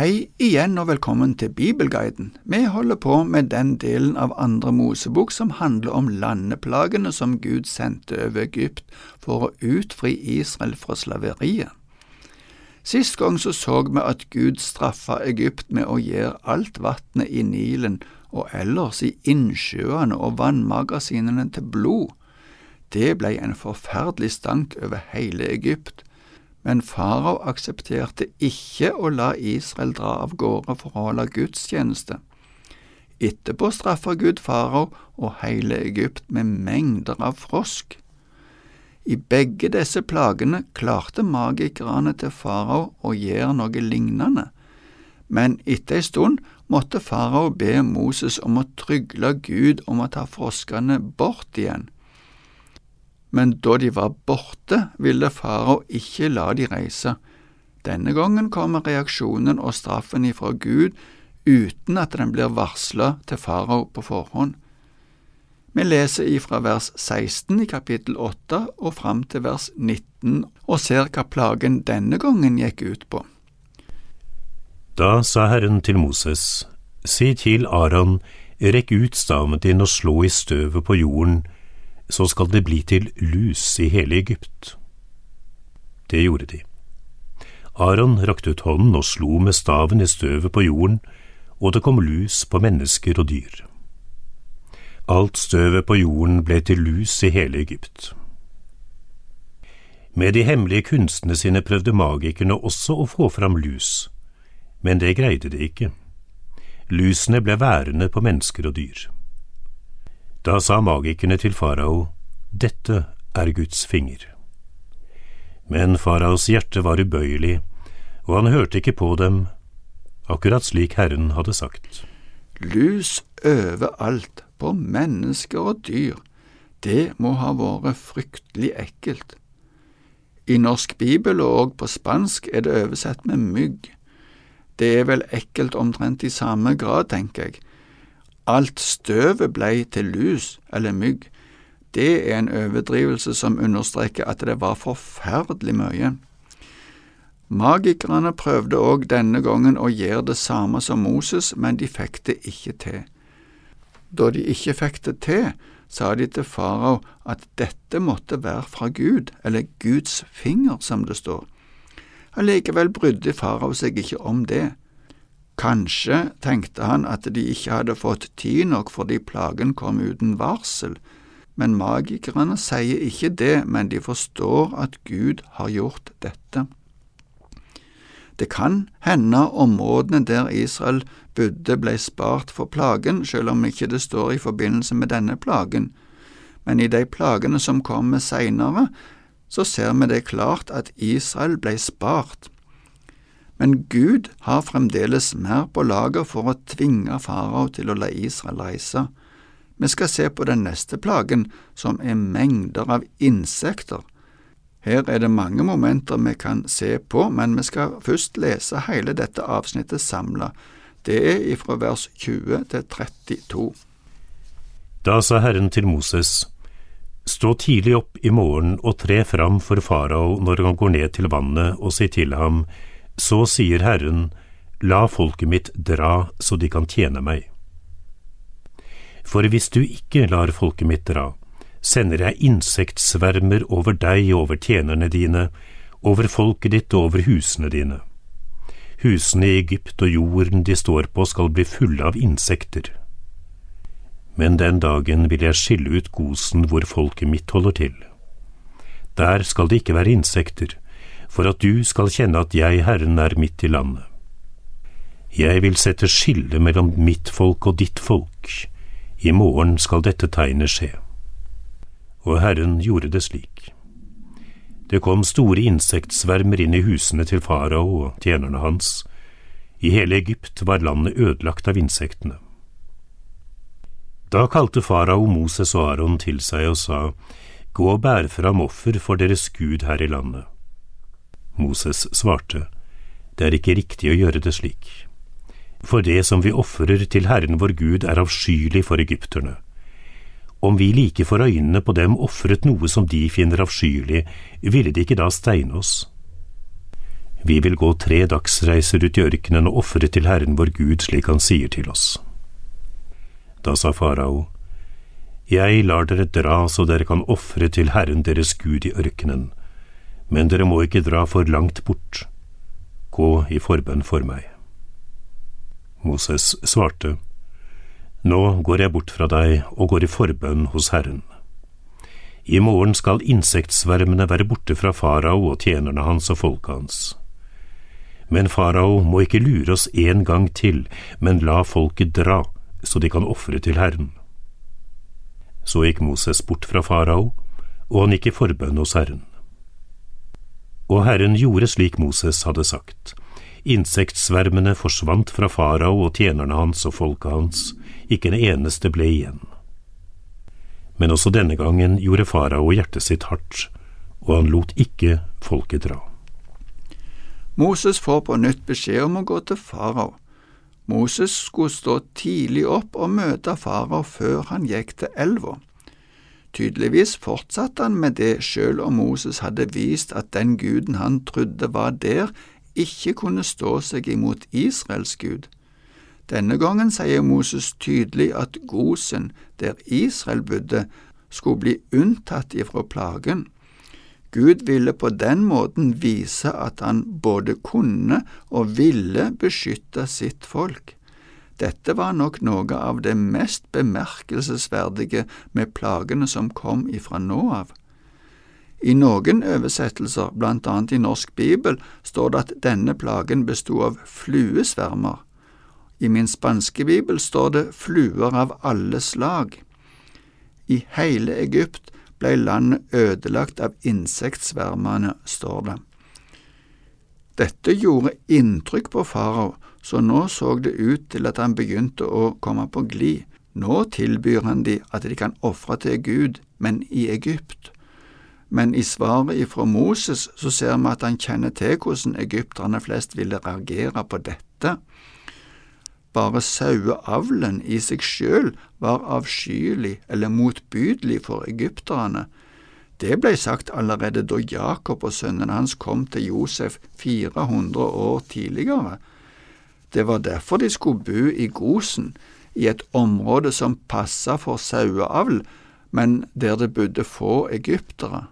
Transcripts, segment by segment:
Hei igjen og velkommen til Bibelguiden. Vi holder på med den delen av Andre Mosebok som handler om landeplagene som Gud sendte over Egypt for å utfri Israel fra slaveriet. Sist gang så så vi at Gud straffa Egypt med å gjøre alt vannet i Nilen og ellers i innsjøene og vannmagasinene til blod. Det ble en forferdelig stank over hele Egypt men farao aksepterte ikke å la Israel dra av gårde for å holde gudstjeneste. Etterpå straffer Gud farao og hele Egypt med mengder av frosk. I begge disse plagene klarte magikerne til farao å gjøre noe lignende, men etter ei stund måtte farao be Moses om å trygle Gud om å ta froskene bort igjen men da de var borte, ville farao ikke la de reise. Denne gangen kommer reaksjonen og straffen ifra Gud uten at den blir varsla til farao på forhånd. Vi leser ifra vers 16 i kapittel 8 og fram til vers 19 og ser hva plagen denne gangen gikk ut på. Da sa Herren til Moses, Si til Aron, rekk ut staven din og slå i støvet på jorden, så skal det bli til lus i hele Egypt. Det gjorde de. Aron rakte ut hånden og slo med staven i støvet på jorden, og det kom lus på mennesker og dyr. Alt støvet på jorden ble til lus i hele Egypt. Med de hemmelige kunstene sine prøvde magikerne også å få fram lus, men det greide de ikke. Lusene ble værende på mennesker og dyr. Da sa magikerne til farao, Dette er Guds finger. Men faraos hjerte var ubøyelig, og han hørte ikke på dem, akkurat slik Herren hadde sagt. Lus overalt, på mennesker og dyr, det må ha vært fryktelig ekkelt. I norsk bibel og på spansk er det oversett med mygg. Det er vel ekkelt omtrent i samme grad, tenker jeg alt støvet blei til lus eller mygg, det er en overdrivelse som understreker at det var forferdelig mye. Magikerne prøvde òg denne gangen å gjøre det samme som Moses, men de fikk det ikke til. Da de ikke fikk det til, sa de til farao at dette måtte være fra Gud, eller Guds finger, som det står. Allikevel brydde farao seg ikke om det. Kanskje tenkte han at de ikke hadde fått tid nok fordi plagen kom uten varsel, men magikerne sier ikke det, men de forstår at Gud har gjort dette. Det kan hende områdene der Israel bodde ble spart for plagen, selv om ikke det står i forbindelse med denne plagen, men i de plagene som kommer seinere, så ser vi det klart at Israel ble spart men Gud har fremdeles mer på lager for å tvinge farao til å la Israel reise. Vi skal se på den neste plagen, som er mengder av insekter. Her er det mange momenter vi kan se på, men vi skal først lese hele dette avsnittet samla. Det er ifra vers 20 til 32. Da sa Herren til Moses, Stå tidlig opp i morgen og tre fram for farao når han går ned til vannet, og si til ham, så sier Herren, la folket mitt dra så de kan tjene meg. For hvis du ikke lar folket mitt dra, sender jeg insektsvermer over deg og over tjenerne dine, over folket ditt og over husene dine. Husene i Egypt og jorden de står på skal bli fulle av insekter. Men den dagen vil jeg skille ut gosen hvor folket mitt holder til. Der skal det ikke være insekter, for at du skal kjenne at jeg, Herren, er midt i landet. Jeg vil sette skille mellom mitt folk og ditt folk, i morgen skal dette tegnet skje. Og Herren gjorde det slik. Det kom store insektsvermer inn i husene til farao og tjenerne hans. I hele Egypt var landet ødelagt av insektene. Da kalte farao Moses og Aron til seg og sa, Gå og bær fram offer for deres Gud her i landet. Moses svarte, Det er ikke riktig å gjøre det slik. For det som vi ofrer til Herren vår Gud er avskyelig for egypterne. Om vi like for øynene på dem ofret noe som de finner avskyelig, ville de ikke da steine oss? Vi vil gå tre dagsreiser ut i ørkenen og ofre til Herren vår Gud slik han sier til oss. Da sa farao, Jeg lar dere dra så dere kan ofre til Herren deres Gud i ørkenen, men dere må ikke dra for langt bort. Gå i forbønn for meg. Moses svarte, Nå går jeg bort fra deg og går i forbønn hos Herren. I morgen skal insektsvermene være borte fra farao og tjenerne hans og folket hans. Men farao må ikke lure oss en gang til, men la folket dra, så de kan ofre til Herren. Så gikk Moses bort fra farao, og han gikk i forbønn hos Herren. Og Herren gjorde slik Moses hadde sagt. Insektsvermene forsvant fra farao og tjenerne hans og folket hans, ikke en eneste ble igjen. Men også denne gangen gjorde farao hjertet sitt hardt, og han lot ikke folket dra. Moses får på nytt beskjed om å gå til farao. Moses skulle stå tidlig opp og møte farao før han gikk til elva. Tydeligvis fortsatte han med det selv om Moses hadde vist at den guden han trodde var der, ikke kunne stå seg imot Israels gud. Denne gangen sier Moses tydelig at Gosen, der Israel bodde, skulle bli unntatt ifra plagen. Gud ville på den måten vise at han både kunne og ville beskytte sitt folk. Dette var nok noe av det mest bemerkelsesverdige med plagene som kom ifra nå av. I noen oversettelser, blant annet i Norsk bibel, står det at denne plagen bestod av fluesvermer. I min spanske bibel står det fluer av alle slag. I hele Egypt ble landet ødelagt av insektsvermene, står det. Dette gjorde inntrykk på farao, så nå så det ut til at han begynte å komme på glid. Nå tilbyr han de at de kan ofre til Gud, men i Egypt. Men i svaret ifra Moses så ser vi at han kjenner til hvordan egypterne flest ville reagere på dette. Bare saueavlen i seg sjøl var avskyelig eller motbydelig for egypterne. Det ble sagt allerede da Jakob og sønnene hans kom til Josef 400 år tidligere. Det var derfor de skulle bo i Gosen, i et område som passa for saueavl, men der det bodde få egyptere.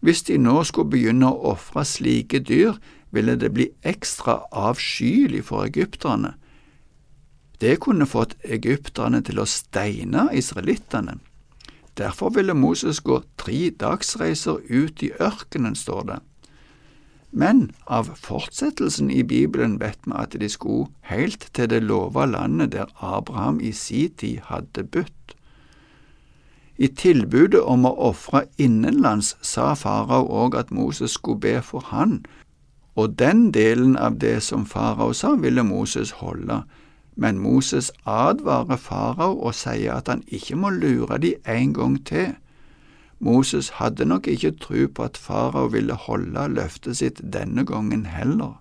Hvis de nå skulle begynne å ofre slike dyr, ville det bli ekstra avskyelig for egypterne. Det kunne fått egypterne til å steine israelittene. Derfor ville Moses gå tre dagsreiser ut i ørkenen, står det. Men av fortsettelsen i Bibelen vet vi at de skulle helt til det lova landet der Abraham i si tid hadde budt. I tilbudet om å ofre innenlands sa farao òg at Moses skulle be for han, og den delen av det som farao sa, ville Moses holde, men Moses advarer farao og sier at han ikke må lure de en gang til. Moses hadde nok ikke tro på at farao ville holde løftet sitt denne gangen heller.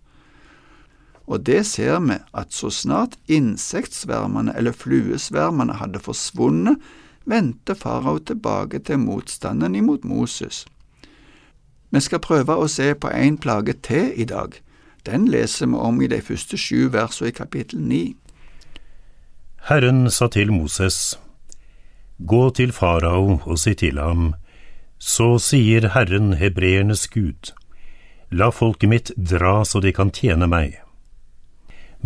Og det ser vi at så snart insektsvermene eller fluesvermene hadde forsvunnet, vendte farao tilbake til motstanden imot Moses. Vi skal prøve å se på en plage til i dag. Den leser vi om i de første sju versene i kapittel ni. Herren sa til Moses, Gå til farao og si til ham, Så sier Herren hebreernes Gud, La folket mitt dra så de kan tjene meg.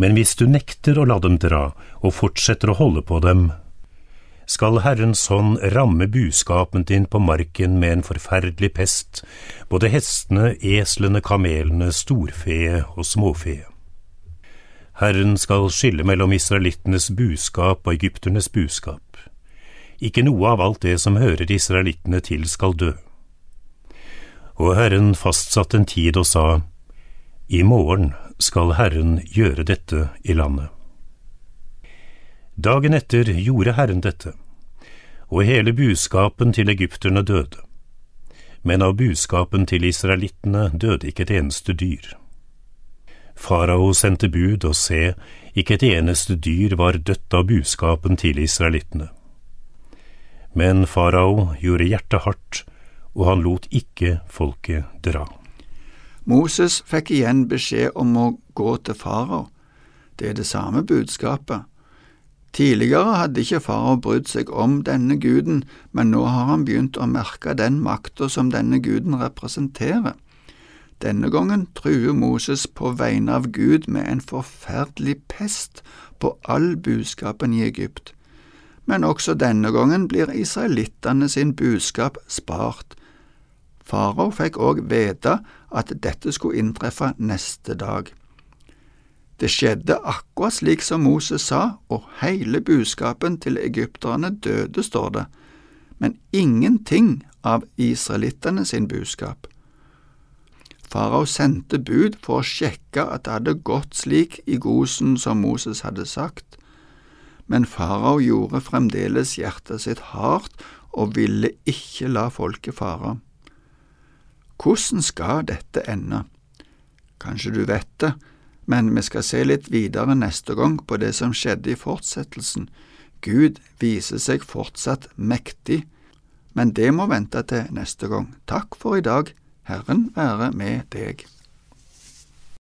Men hvis du nekter å la dem dra og fortsetter å holde på dem, skal Herrens hånd ramme buskapen din på marken med en forferdelig pest, både hestene, eslene, kamelene, storfe og småfe. Herren skal skille mellom israelittenes buskap og egypternes buskap. Ikke noe av alt det som hører israelittene til skal dø. Og Herren fastsatte en tid og sa, I morgen skal Herren gjøre dette i landet. Dagen etter gjorde Herren dette, og hele buskapen til egypterne døde. Men av buskapen til israelittene døde ikke et eneste dyr. Farao sendte bud, og se, ikke et eneste dyr var dødt av buskapen til israelittene. Men farao gjorde hjertet hardt, og han lot ikke folket dra. Moses fikk igjen beskjed om å gå til farao. Det er det samme budskapet. Tidligere hadde ikke farao brydd seg om denne guden, men nå har han begynt å merke den makta som denne guden representerer. Denne gangen truer Moses på vegne av Gud med en forferdelig pest på all buskapen i Egypt. Men også denne gangen blir israelittene sin budskap spart. Farao fikk òg vite at dette skulle inntreffe neste dag. Det skjedde akkurat slik som Moses sa, og hele budskapen til egypterne døde, står det, men ingenting av israelittene sin budskap. Farao sendte bud for å sjekke at det hadde gått slik i Gosen som Moses hadde sagt, men farao gjorde fremdeles hjertet sitt hardt og ville ikke la folket fare. Hvordan skal dette ende? Kanskje du vet det, men vi skal se litt videre neste gang på det som skjedde i fortsettelsen. Gud viser seg fortsatt mektig, men det må vente til neste gang. Takk for i dag. Herren være med deg.